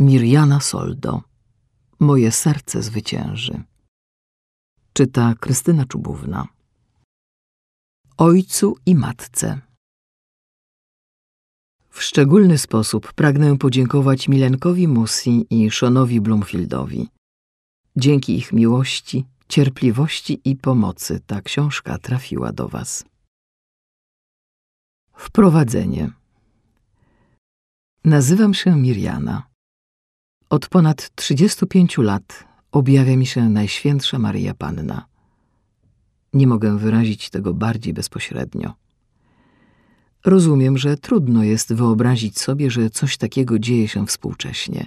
Mirjana Soldo. Moje serce zwycięży. Czyta Krystyna Czubówna. Ojcu i matce. W szczególny sposób pragnę podziękować Milenkowi Musi i Seanowi Bloomfieldowi. Dzięki ich miłości, cierpliwości i pomocy ta książka trafiła do Was. Wprowadzenie. Nazywam się Mirjana. Od ponad 35 lat objawia mi się Najświętsza Maryja Panna. Nie mogę wyrazić tego bardziej bezpośrednio. Rozumiem, że trudno jest wyobrazić sobie, że coś takiego dzieje się współcześnie.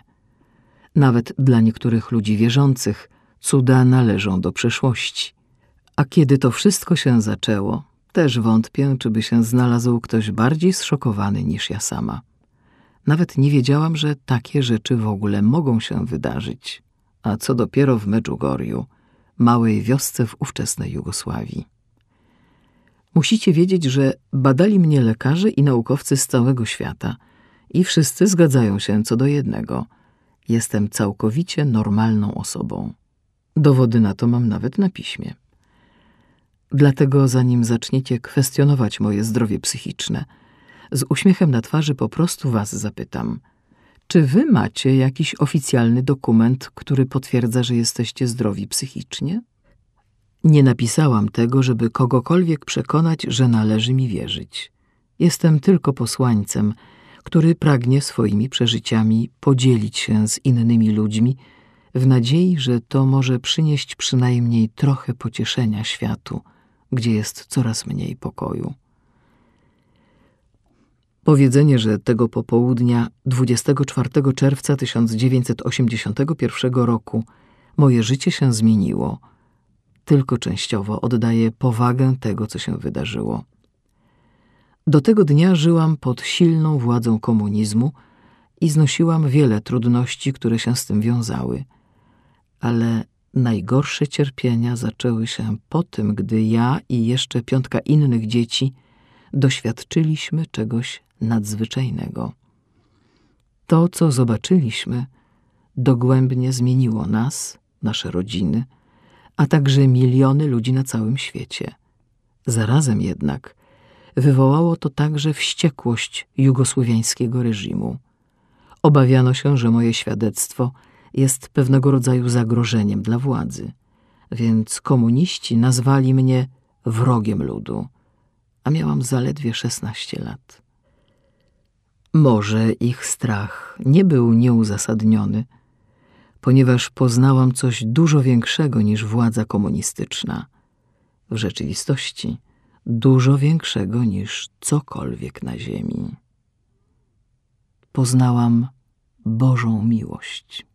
Nawet dla niektórych ludzi wierzących cuda należą do przeszłości. A kiedy to wszystko się zaczęło, też wątpię, czy by się znalazł ktoś bardziej zszokowany niż ja sama. Nawet nie wiedziałam, że takie rzeczy w ogóle mogą się wydarzyć, a co dopiero w Medjugorju, małej wiosce w ówczesnej Jugosławii. Musicie wiedzieć, że badali mnie lekarze i naukowcy z całego świata i wszyscy zgadzają się co do jednego. Jestem całkowicie normalną osobą. Dowody na to mam nawet na piśmie. Dlatego zanim zaczniecie kwestionować moje zdrowie psychiczne, z uśmiechem na twarzy po prostu was zapytam. Czy wy macie jakiś oficjalny dokument, który potwierdza, że jesteście zdrowi psychicznie? Nie napisałam tego, żeby kogokolwiek przekonać, że należy mi wierzyć. Jestem tylko posłańcem, który pragnie swoimi przeżyciami podzielić się z innymi ludźmi, w nadziei, że to może przynieść przynajmniej trochę pocieszenia światu, gdzie jest coraz mniej pokoju. Powiedzenie, że tego popołudnia 24 czerwca 1981 roku moje życie się zmieniło, tylko częściowo oddaje powagę tego, co się wydarzyło. Do tego dnia żyłam pod silną władzą komunizmu i znosiłam wiele trudności, które się z tym wiązały. Ale najgorsze cierpienia zaczęły się po tym, gdy ja i jeszcze piątka innych dzieci doświadczyliśmy czegoś nadzwyczajnego. To, co zobaczyliśmy, dogłębnie zmieniło nas, nasze rodziny, a także miliony ludzi na całym świecie. Zarazem jednak wywołało to także wściekłość jugosłowiańskiego reżimu. Obawiano się, że moje świadectwo jest pewnego rodzaju zagrożeniem dla władzy, więc komuniści nazwali mnie wrogiem ludu, a miałam zaledwie 16 lat. Może ich strach nie był nieuzasadniony, ponieważ poznałam coś dużo większego niż władza komunistyczna. W rzeczywistości dużo większego niż cokolwiek na ziemi. Poznałam Bożą miłość.